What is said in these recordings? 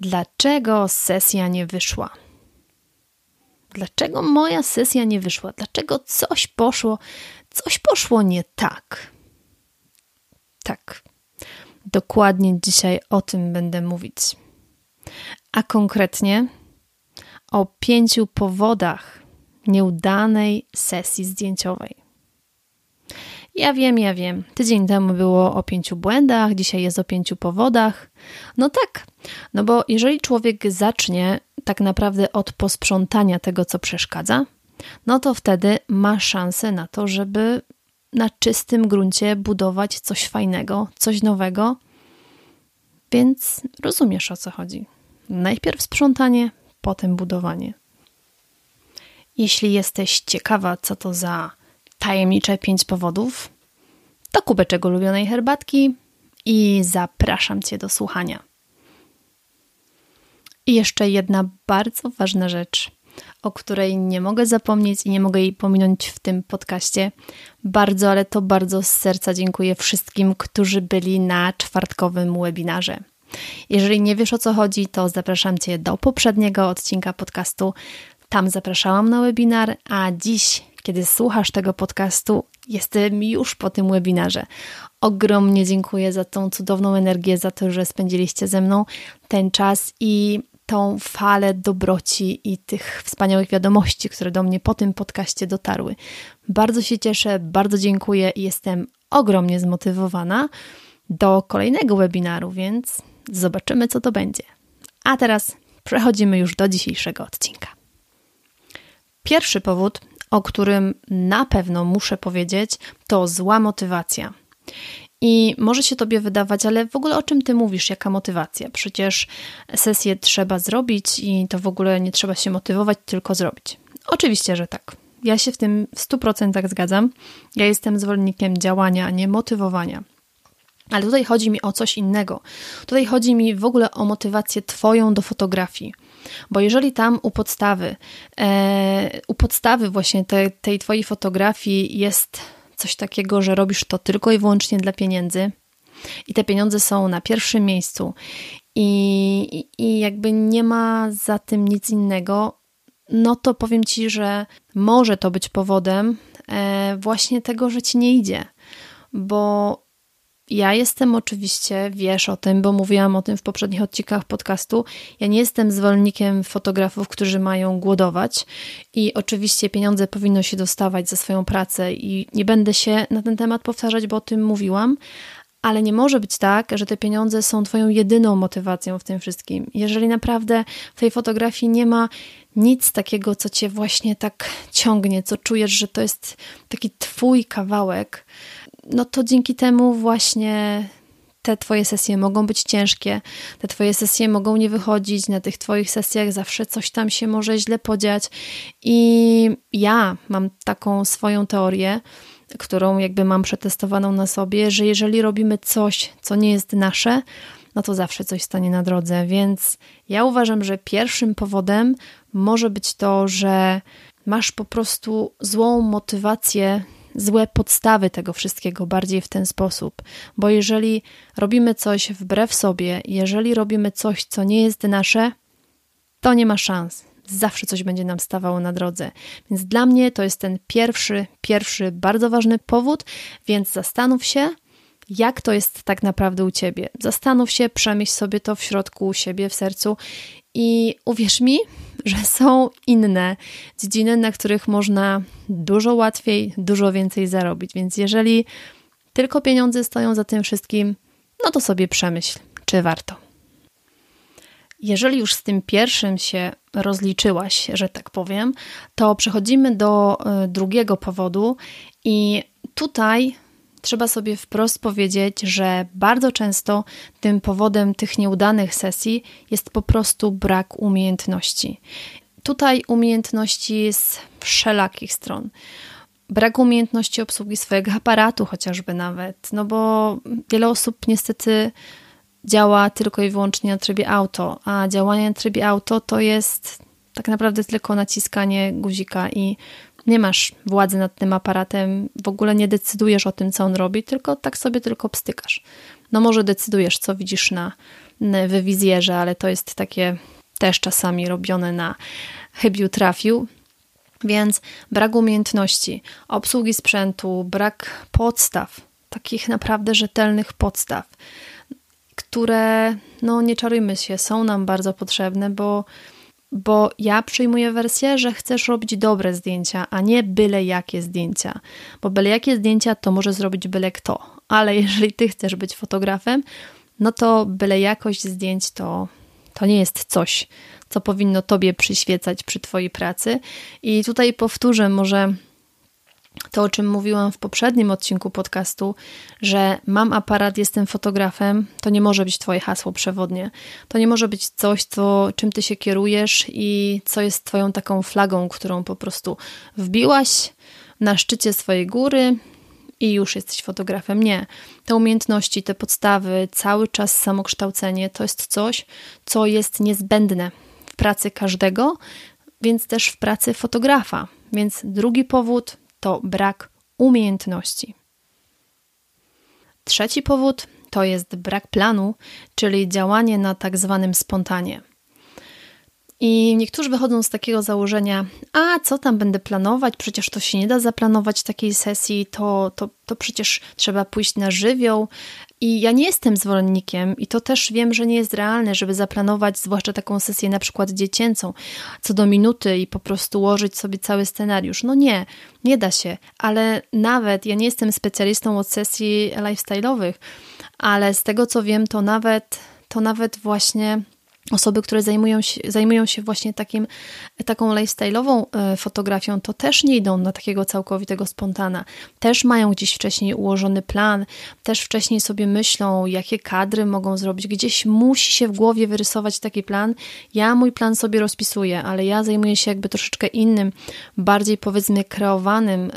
Dlaczego sesja nie wyszła? Dlaczego moja sesja nie wyszła? Dlaczego coś poszło, coś poszło nie tak? Tak, dokładnie dzisiaj o tym będę mówić. A konkretnie o pięciu powodach nieudanej sesji zdjęciowej. Ja wiem, ja wiem. Tydzień temu było o pięciu błędach, dzisiaj jest o pięciu powodach. No tak, no bo jeżeli człowiek zacznie tak naprawdę od posprzątania tego, co przeszkadza, no to wtedy ma szansę na to, żeby na czystym gruncie budować coś fajnego, coś nowego. Więc rozumiesz o co chodzi. Najpierw sprzątanie, potem budowanie. Jeśli jesteś ciekawa, co to za tajemnicze pięć powodów, to kubeczek ulubionej herbatki i zapraszam Cię do słuchania. I jeszcze jedna bardzo ważna rzecz, o której nie mogę zapomnieć i nie mogę jej pominąć w tym podcaście. Bardzo, ale to bardzo z serca dziękuję wszystkim, którzy byli na czwartkowym webinarze. Jeżeli nie wiesz o co chodzi, to zapraszam Cię do poprzedniego odcinka podcastu. Tam zapraszałam na webinar, a dziś, kiedy słuchasz tego podcastu, jestem już po tym webinarze. Ogromnie dziękuję za tą cudowną energię, za to, że spędziliście ze mną ten czas i tą falę dobroci i tych wspaniałych wiadomości, które do mnie po tym podcaście dotarły. Bardzo się cieszę, bardzo dziękuję i jestem ogromnie zmotywowana do kolejnego webinaru, więc zobaczymy, co to będzie. A teraz przechodzimy już do dzisiejszego odcinka. Pierwszy powód, o którym na pewno muszę powiedzieć, to zła motywacja. I może się tobie wydawać, ale w ogóle o czym ty mówisz, jaka motywacja? Przecież sesję trzeba zrobić i to w ogóle nie trzeba się motywować, tylko zrobić. Oczywiście, że tak. Ja się w tym w 100% zgadzam. Ja jestem zwolennikiem działania, a nie motywowania. Ale tutaj chodzi mi o coś innego. Tutaj chodzi mi w ogóle o motywację Twoją do fotografii. Bo jeżeli tam u podstawy, e, u podstawy właśnie te, tej Twojej fotografii jest coś takiego, że robisz to tylko i wyłącznie dla pieniędzy i te pieniądze są na pierwszym miejscu i, i jakby nie ma za tym nic innego, no to powiem Ci, że może to być powodem e, właśnie tego, że Ci nie idzie. Bo ja jestem oczywiście, wiesz o tym, bo mówiłam o tym w poprzednich odcinkach podcastu. Ja nie jestem zwolennikiem fotografów, którzy mają głodować i oczywiście pieniądze powinno się dostawać za swoją pracę i nie będę się na ten temat powtarzać, bo o tym mówiłam, ale nie może być tak, że te pieniądze są Twoją jedyną motywacją w tym wszystkim. Jeżeli naprawdę w tej fotografii nie ma nic takiego, co Cię właśnie tak ciągnie, co czujesz, że to jest taki Twój kawałek, no to dzięki temu właśnie te Twoje sesje mogą być ciężkie, te Twoje sesje mogą nie wychodzić, na tych Twoich sesjach zawsze coś tam się może źle podziać. I ja mam taką swoją teorię, którą jakby mam przetestowaną na sobie, że jeżeli robimy coś, co nie jest nasze, no to zawsze coś stanie na drodze. Więc ja uważam, że pierwszym powodem może być to, że masz po prostu złą motywację złe podstawy tego wszystkiego bardziej w ten sposób. Bo jeżeli robimy coś wbrew sobie, jeżeli robimy coś, co nie jest nasze, to nie ma szans. Zawsze coś będzie nam stawało na drodze. Więc dla mnie to jest ten pierwszy, pierwszy bardzo ważny powód, więc zastanów się, jak to jest tak naprawdę u ciebie. Zastanów się, przemyśl sobie to w środku u siebie, w sercu i uwierz mi, że są inne dziedziny, na których można dużo łatwiej, dużo więcej zarobić. Więc jeżeli tylko pieniądze stoją za tym wszystkim, no to sobie przemyśl, czy warto. Jeżeli już z tym pierwszym się rozliczyłaś, że tak powiem, to przechodzimy do e, drugiego powodu, i tutaj trzeba sobie wprost powiedzieć, że bardzo często tym powodem tych nieudanych sesji jest po prostu brak umiejętności. Tutaj umiejętności z wszelakich stron. Brak umiejętności obsługi swojego aparatu, chociażby nawet, no bo wiele osób niestety działa tylko i wyłącznie na trybie auto, a działanie na trybie auto to jest tak naprawdę tylko naciskanie guzika i nie masz władzy nad tym aparatem, w ogóle nie decydujesz o tym, co on robi, tylko tak sobie tylko pstykasz. No może decydujesz, co widzisz na wywizjerze, ale to jest takie też czasami robione na chybiu trafił. Więc brak umiejętności, obsługi sprzętu, brak podstaw, takich naprawdę rzetelnych podstaw, które, no nie czarujmy się, są nam bardzo potrzebne, bo bo ja przyjmuję wersję, że chcesz robić dobre zdjęcia, a nie byle jakie zdjęcia. Bo byle jakie zdjęcia to może zrobić byle kto, ale jeżeli ty chcesz być fotografem, no to byle jakość zdjęć to, to nie jest coś, co powinno tobie przyświecać przy twojej pracy. I tutaj powtórzę może to, o czym mówiłam w poprzednim odcinku podcastu, że mam aparat, jestem fotografem, to nie może być Twoje hasło przewodnie. To nie może być coś, co, czym Ty się kierujesz i co jest Twoją taką flagą, którą po prostu wbiłaś na szczycie swojej góry i już jesteś fotografem. Nie. Te umiejętności, te podstawy, cały czas samokształcenie to jest coś, co jest niezbędne w pracy każdego, więc też w pracy fotografa. Więc drugi powód to brak umiejętności. Trzeci powód to jest brak planu, czyli działanie na tak zwanym spontanie. I niektórzy wychodzą z takiego założenia, a co tam będę planować, przecież to się nie da zaplanować takiej sesji, to, to, to przecież trzeba pójść na żywioł. I ja nie jestem zwolennikiem, i to też wiem, że nie jest realne, żeby zaplanować, zwłaszcza taką sesję na przykład dziecięcą, co do minuty i po prostu ułożyć sobie cały scenariusz. No nie, nie da się, ale nawet ja nie jestem specjalistą od sesji lifestyle'owych, ale z tego co wiem, to nawet, to nawet właśnie osoby, które zajmują się, zajmują się właśnie takim, taką lifestyle'ową e, fotografią, to też nie idą na takiego całkowitego spontana. Też mają gdzieś wcześniej ułożony plan, też wcześniej sobie myślą, jakie kadry mogą zrobić. Gdzieś musi się w głowie wyrysować taki plan. Ja mój plan sobie rozpisuję, ale ja zajmuję się jakby troszeczkę innym, bardziej powiedzmy kreowanym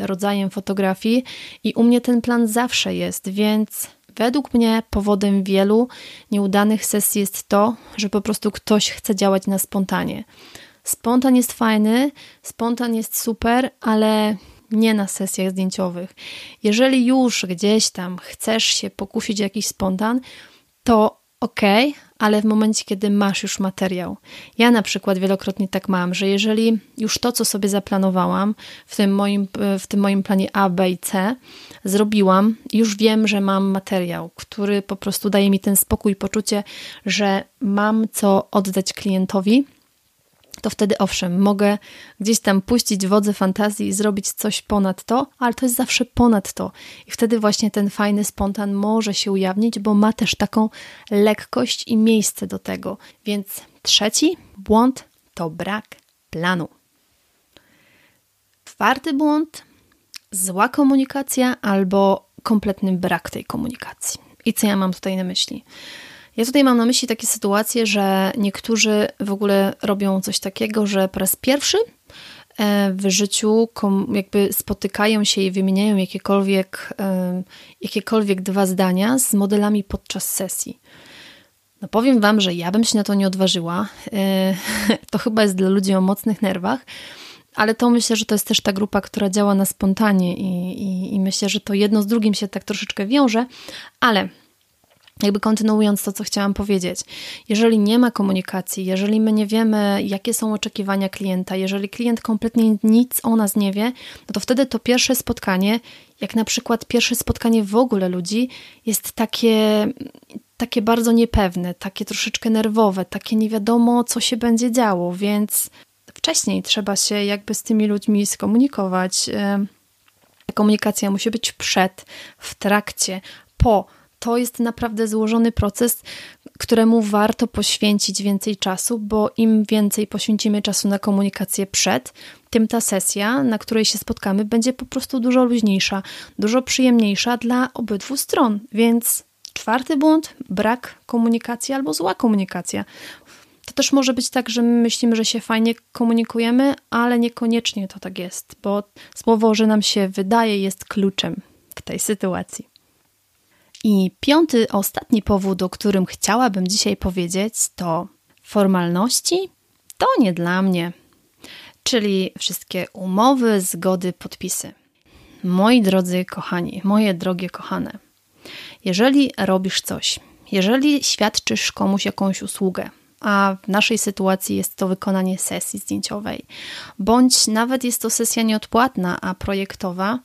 rodzajem fotografii i u mnie ten plan zawsze jest, więc Według mnie powodem wielu nieudanych sesji jest to, że po prostu ktoś chce działać na spontanie. Spontan jest fajny, spontan jest super, ale nie na sesjach zdjęciowych. Jeżeli już gdzieś tam chcesz się pokusić jakiś spontan, to ok, ale w momencie, kiedy masz już materiał. Ja na przykład wielokrotnie tak mam, że jeżeli już to, co sobie zaplanowałam w tym moim, w tym moim planie A, B i C, zrobiłam, już wiem, że mam materiał, który po prostu daje mi ten spokój poczucie, że mam co oddać klientowi to wtedy owszem, mogę gdzieś tam puścić wodze fantazji i zrobić coś ponad to, ale to jest zawsze ponad to. I wtedy właśnie ten fajny spontan może się ujawnić, bo ma też taką lekkość i miejsce do tego. Więc trzeci błąd to brak planu. Czwarty błąd zła komunikacja albo kompletny brak tej komunikacji. I co ja mam tutaj na myśli? Ja tutaj mam na myśli takie sytuacje, że niektórzy w ogóle robią coś takiego, że po raz pierwszy e, w życiu jakby spotykają się i wymieniają jakiekolwiek, e, jakiekolwiek dwa zdania z modelami podczas sesji. No powiem Wam, że ja bym się na to nie odważyła. E, to chyba jest dla ludzi o mocnych nerwach, ale to myślę, że to jest też ta grupa, która działa na spontanie i, i, i myślę, że to jedno z drugim się tak troszeczkę wiąże, ale jakby kontynuując to, co chciałam powiedzieć, jeżeli nie ma komunikacji, jeżeli my nie wiemy, jakie są oczekiwania klienta, jeżeli klient kompletnie nic o nas nie wie, no to wtedy to pierwsze spotkanie jak na przykład pierwsze spotkanie w ogóle ludzi jest takie, takie bardzo niepewne, takie troszeczkę nerwowe, takie nie wiadomo, co się będzie działo, więc wcześniej trzeba się jakby z tymi ludźmi skomunikować. Komunikacja musi być przed, w trakcie, po. To jest naprawdę złożony proces, któremu warto poświęcić więcej czasu, bo im więcej poświęcimy czasu na komunikację przed, tym ta sesja, na której się spotkamy, będzie po prostu dużo luźniejsza, dużo przyjemniejsza dla obydwu stron. Więc czwarty błąd brak komunikacji albo zła komunikacja. To też może być tak, że my myślimy, że się fajnie komunikujemy, ale niekoniecznie to tak jest, bo słowo, że nam się wydaje, jest kluczem w tej sytuacji. I piąty, ostatni powód, o którym chciałabym dzisiaj powiedzieć, to formalności to nie dla mnie, czyli wszystkie umowy, zgody, podpisy. Moi drodzy kochani, moje drogie kochane, jeżeli robisz coś, jeżeli świadczysz komuś jakąś usługę, a w naszej sytuacji jest to wykonanie sesji zdjęciowej, bądź nawet jest to sesja nieodpłatna, a projektowa,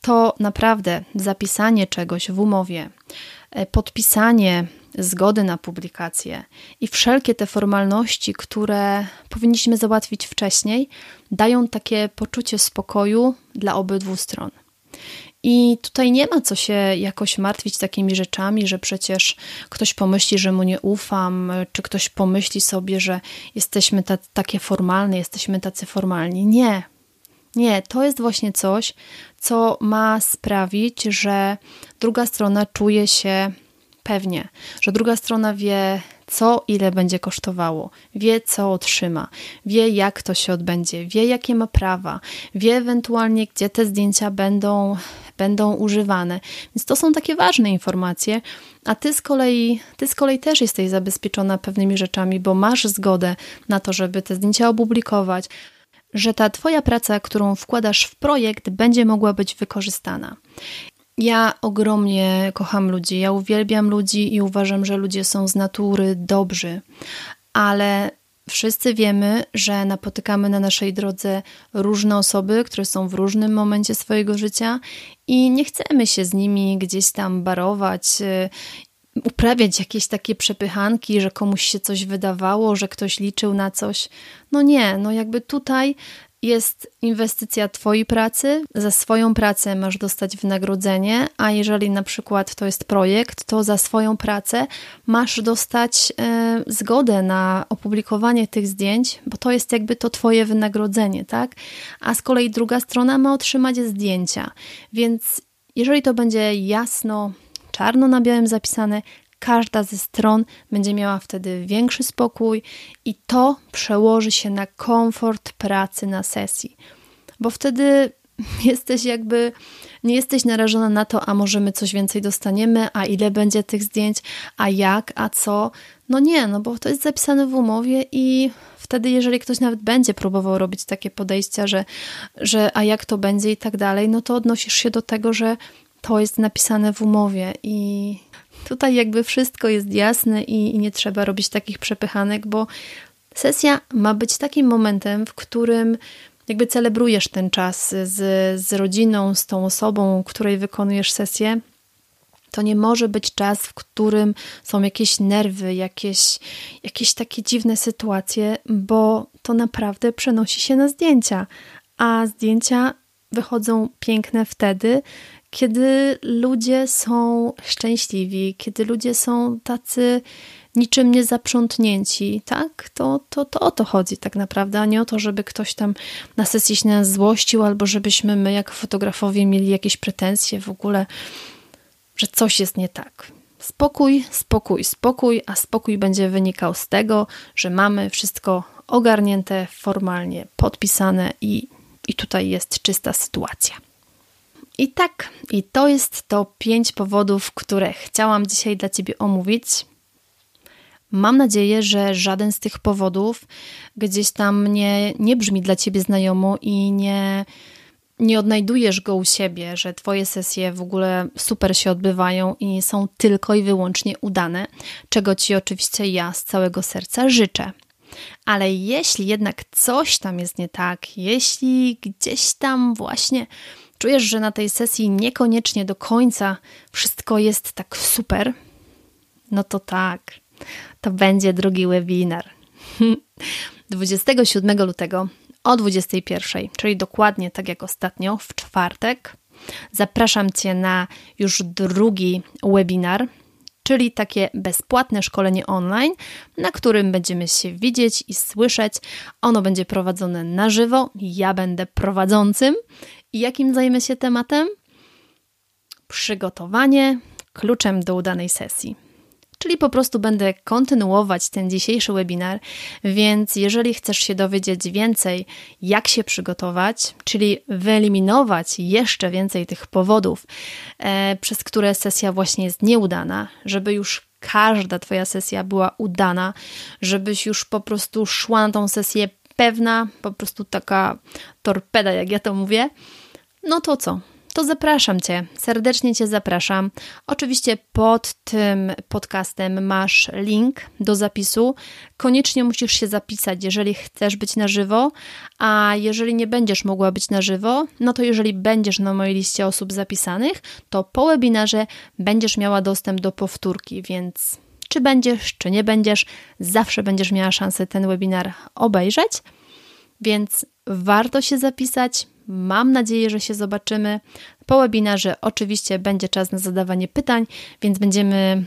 to naprawdę zapisanie czegoś w umowie, e, podpisanie zgody na publikację i wszelkie te formalności, które powinniśmy załatwić wcześniej, dają takie poczucie spokoju dla obydwu stron. I tutaj nie ma co się jakoś martwić takimi rzeczami, że przecież ktoś pomyśli, że mu nie ufam, czy ktoś pomyśli sobie, że jesteśmy ta, takie formalne, jesteśmy tacy formalni. Nie. Nie, to jest właśnie coś, co ma sprawić, że druga strona czuje się pewnie, że druga strona wie, co ile będzie kosztowało, wie, co otrzyma, wie, jak to się odbędzie, wie, jakie ma prawa, wie ewentualnie, gdzie te zdjęcia będą, będą używane. Więc to są takie ważne informacje, a ty z kolei, ty z kolei też jesteś zabezpieczona pewnymi rzeczami, bo masz zgodę na to, żeby te zdjęcia opublikować że ta Twoja praca, którą wkładasz w projekt, będzie mogła być wykorzystana. Ja ogromnie kocham ludzi, ja uwielbiam ludzi i uważam, że ludzie są z natury dobrzy, ale wszyscy wiemy, że napotykamy na naszej drodze różne osoby, które są w różnym momencie swojego życia i nie chcemy się z nimi gdzieś tam barować uprawiać jakieś takie przepychanki, że komuś się coś wydawało, że ktoś liczył na coś. No nie, no jakby tutaj jest inwestycja Twojej pracy, za swoją pracę masz dostać wynagrodzenie, a jeżeli na przykład to jest projekt, to za swoją pracę masz dostać e, zgodę na opublikowanie tych zdjęć, bo to jest jakby to Twoje wynagrodzenie, tak? A z kolei druga strona ma otrzymać zdjęcia, więc jeżeli to będzie jasno czarno na białym zapisane, każda ze stron będzie miała wtedy większy spokój i to przełoży się na komfort pracy na sesji. Bo wtedy jesteś jakby, nie jesteś narażona na to, a może my coś więcej dostaniemy, a ile będzie tych zdjęć, a jak, a co. No nie, no bo to jest zapisane w umowie i wtedy, jeżeli ktoś nawet będzie próbował robić takie podejścia, że, że a jak to będzie i tak dalej, no to odnosisz się do tego, że to jest napisane w umowie i tutaj jakby wszystko jest jasne i, i nie trzeba robić takich przepychanek, bo sesja ma być takim momentem, w którym jakby celebrujesz ten czas z, z rodziną, z tą osobą, której wykonujesz sesję, to nie może być czas, w którym są jakieś nerwy, jakieś, jakieś takie dziwne sytuacje, bo to naprawdę przenosi się na zdjęcia. A zdjęcia wychodzą piękne wtedy, kiedy ludzie są szczęśliwi, kiedy ludzie są tacy niczym nie zaprzątnięci, tak? To, to, to o to chodzi tak naprawdę, a nie o to, żeby ktoś tam na sesji się nas złościł, albo żebyśmy my jako fotografowie mieli jakieś pretensje w ogóle, że coś jest nie tak. Spokój, spokój, spokój, a spokój będzie wynikał z tego, że mamy wszystko ogarnięte, formalnie podpisane i, i tutaj jest czysta sytuacja. I tak, i to jest to pięć powodów, które chciałam dzisiaj dla Ciebie omówić. Mam nadzieję, że żaden z tych powodów gdzieś tam nie, nie brzmi dla Ciebie znajomo i nie, nie odnajdujesz go u siebie, że Twoje sesje w ogóle super się odbywają i są tylko i wyłącznie udane, czego Ci oczywiście ja z całego serca życzę. Ale jeśli jednak coś tam jest nie tak, jeśli gdzieś tam właśnie czujesz, że na tej sesji niekoniecznie do końca wszystko jest tak super, no to tak, to będzie drugi webinar. 27 lutego o 21, czyli dokładnie tak jak ostatnio, w czwartek, zapraszam Cię na już drugi webinar, czyli takie bezpłatne szkolenie online, na którym będziemy się widzieć i słyszeć. Ono będzie prowadzone na żywo, ja będę prowadzącym. I jakim zajmę się tematem? Przygotowanie kluczem do udanej sesji czyli po prostu będę kontynuować ten dzisiejszy webinar, więc jeżeli chcesz się dowiedzieć więcej, jak się przygotować, czyli wyeliminować jeszcze więcej tych powodów, e, przez które sesja właśnie jest nieudana, żeby już każda Twoja sesja była udana, żebyś już po prostu szła na tą sesję pewna, po prostu taka torpeda, jak ja to mówię, no to co? to zapraszam Cię, serdecznie Cię zapraszam. Oczywiście pod tym podcastem masz link do zapisu. Koniecznie musisz się zapisać, jeżeli chcesz być na żywo, a jeżeli nie będziesz mogła być na żywo, no to jeżeli będziesz na mojej liście osób zapisanych, to po webinarze będziesz miała dostęp do powtórki, więc czy będziesz, czy nie będziesz, zawsze będziesz miała szansę ten webinar obejrzeć. Więc warto się zapisać, Mam nadzieję, że się zobaczymy. Po webinarze oczywiście będzie czas na zadawanie pytań, więc będziemy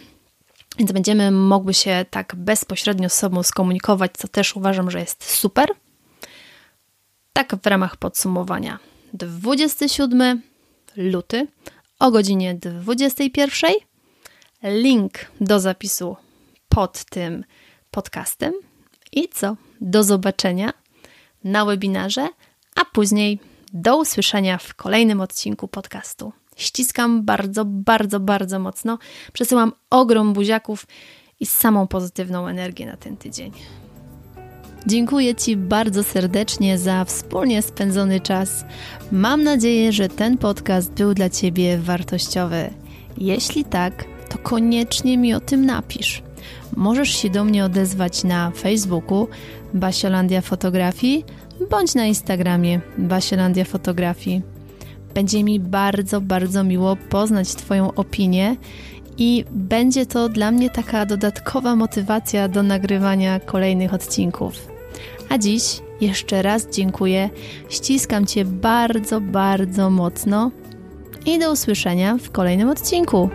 więc będziemy mogły się tak bezpośrednio z sobą skomunikować, co też uważam, że jest super. Tak w ramach podsumowania. 27 luty o godzinie 21. Link do zapisu pod tym podcastem. I co? Do zobaczenia na webinarze, a później do usłyszenia w kolejnym odcinku podcastu. Ściskam bardzo, bardzo, bardzo mocno. Przesyłam ogrom buziaków i samą pozytywną energię na ten tydzień. Dziękuję Ci bardzo serdecznie za wspólnie spędzony czas. Mam nadzieję, że ten podcast był dla Ciebie wartościowy. Jeśli tak, to koniecznie mi o tym napisz. Możesz się do mnie odezwać na Facebooku Basiolandia Fotografii bądź na Instagramie Basielandia Fotografii. Będzie mi bardzo, bardzo miło poznać Twoją opinię i będzie to dla mnie taka dodatkowa motywacja do nagrywania kolejnych odcinków. A dziś jeszcze raz dziękuję, ściskam Cię bardzo, bardzo mocno i do usłyszenia w kolejnym odcinku.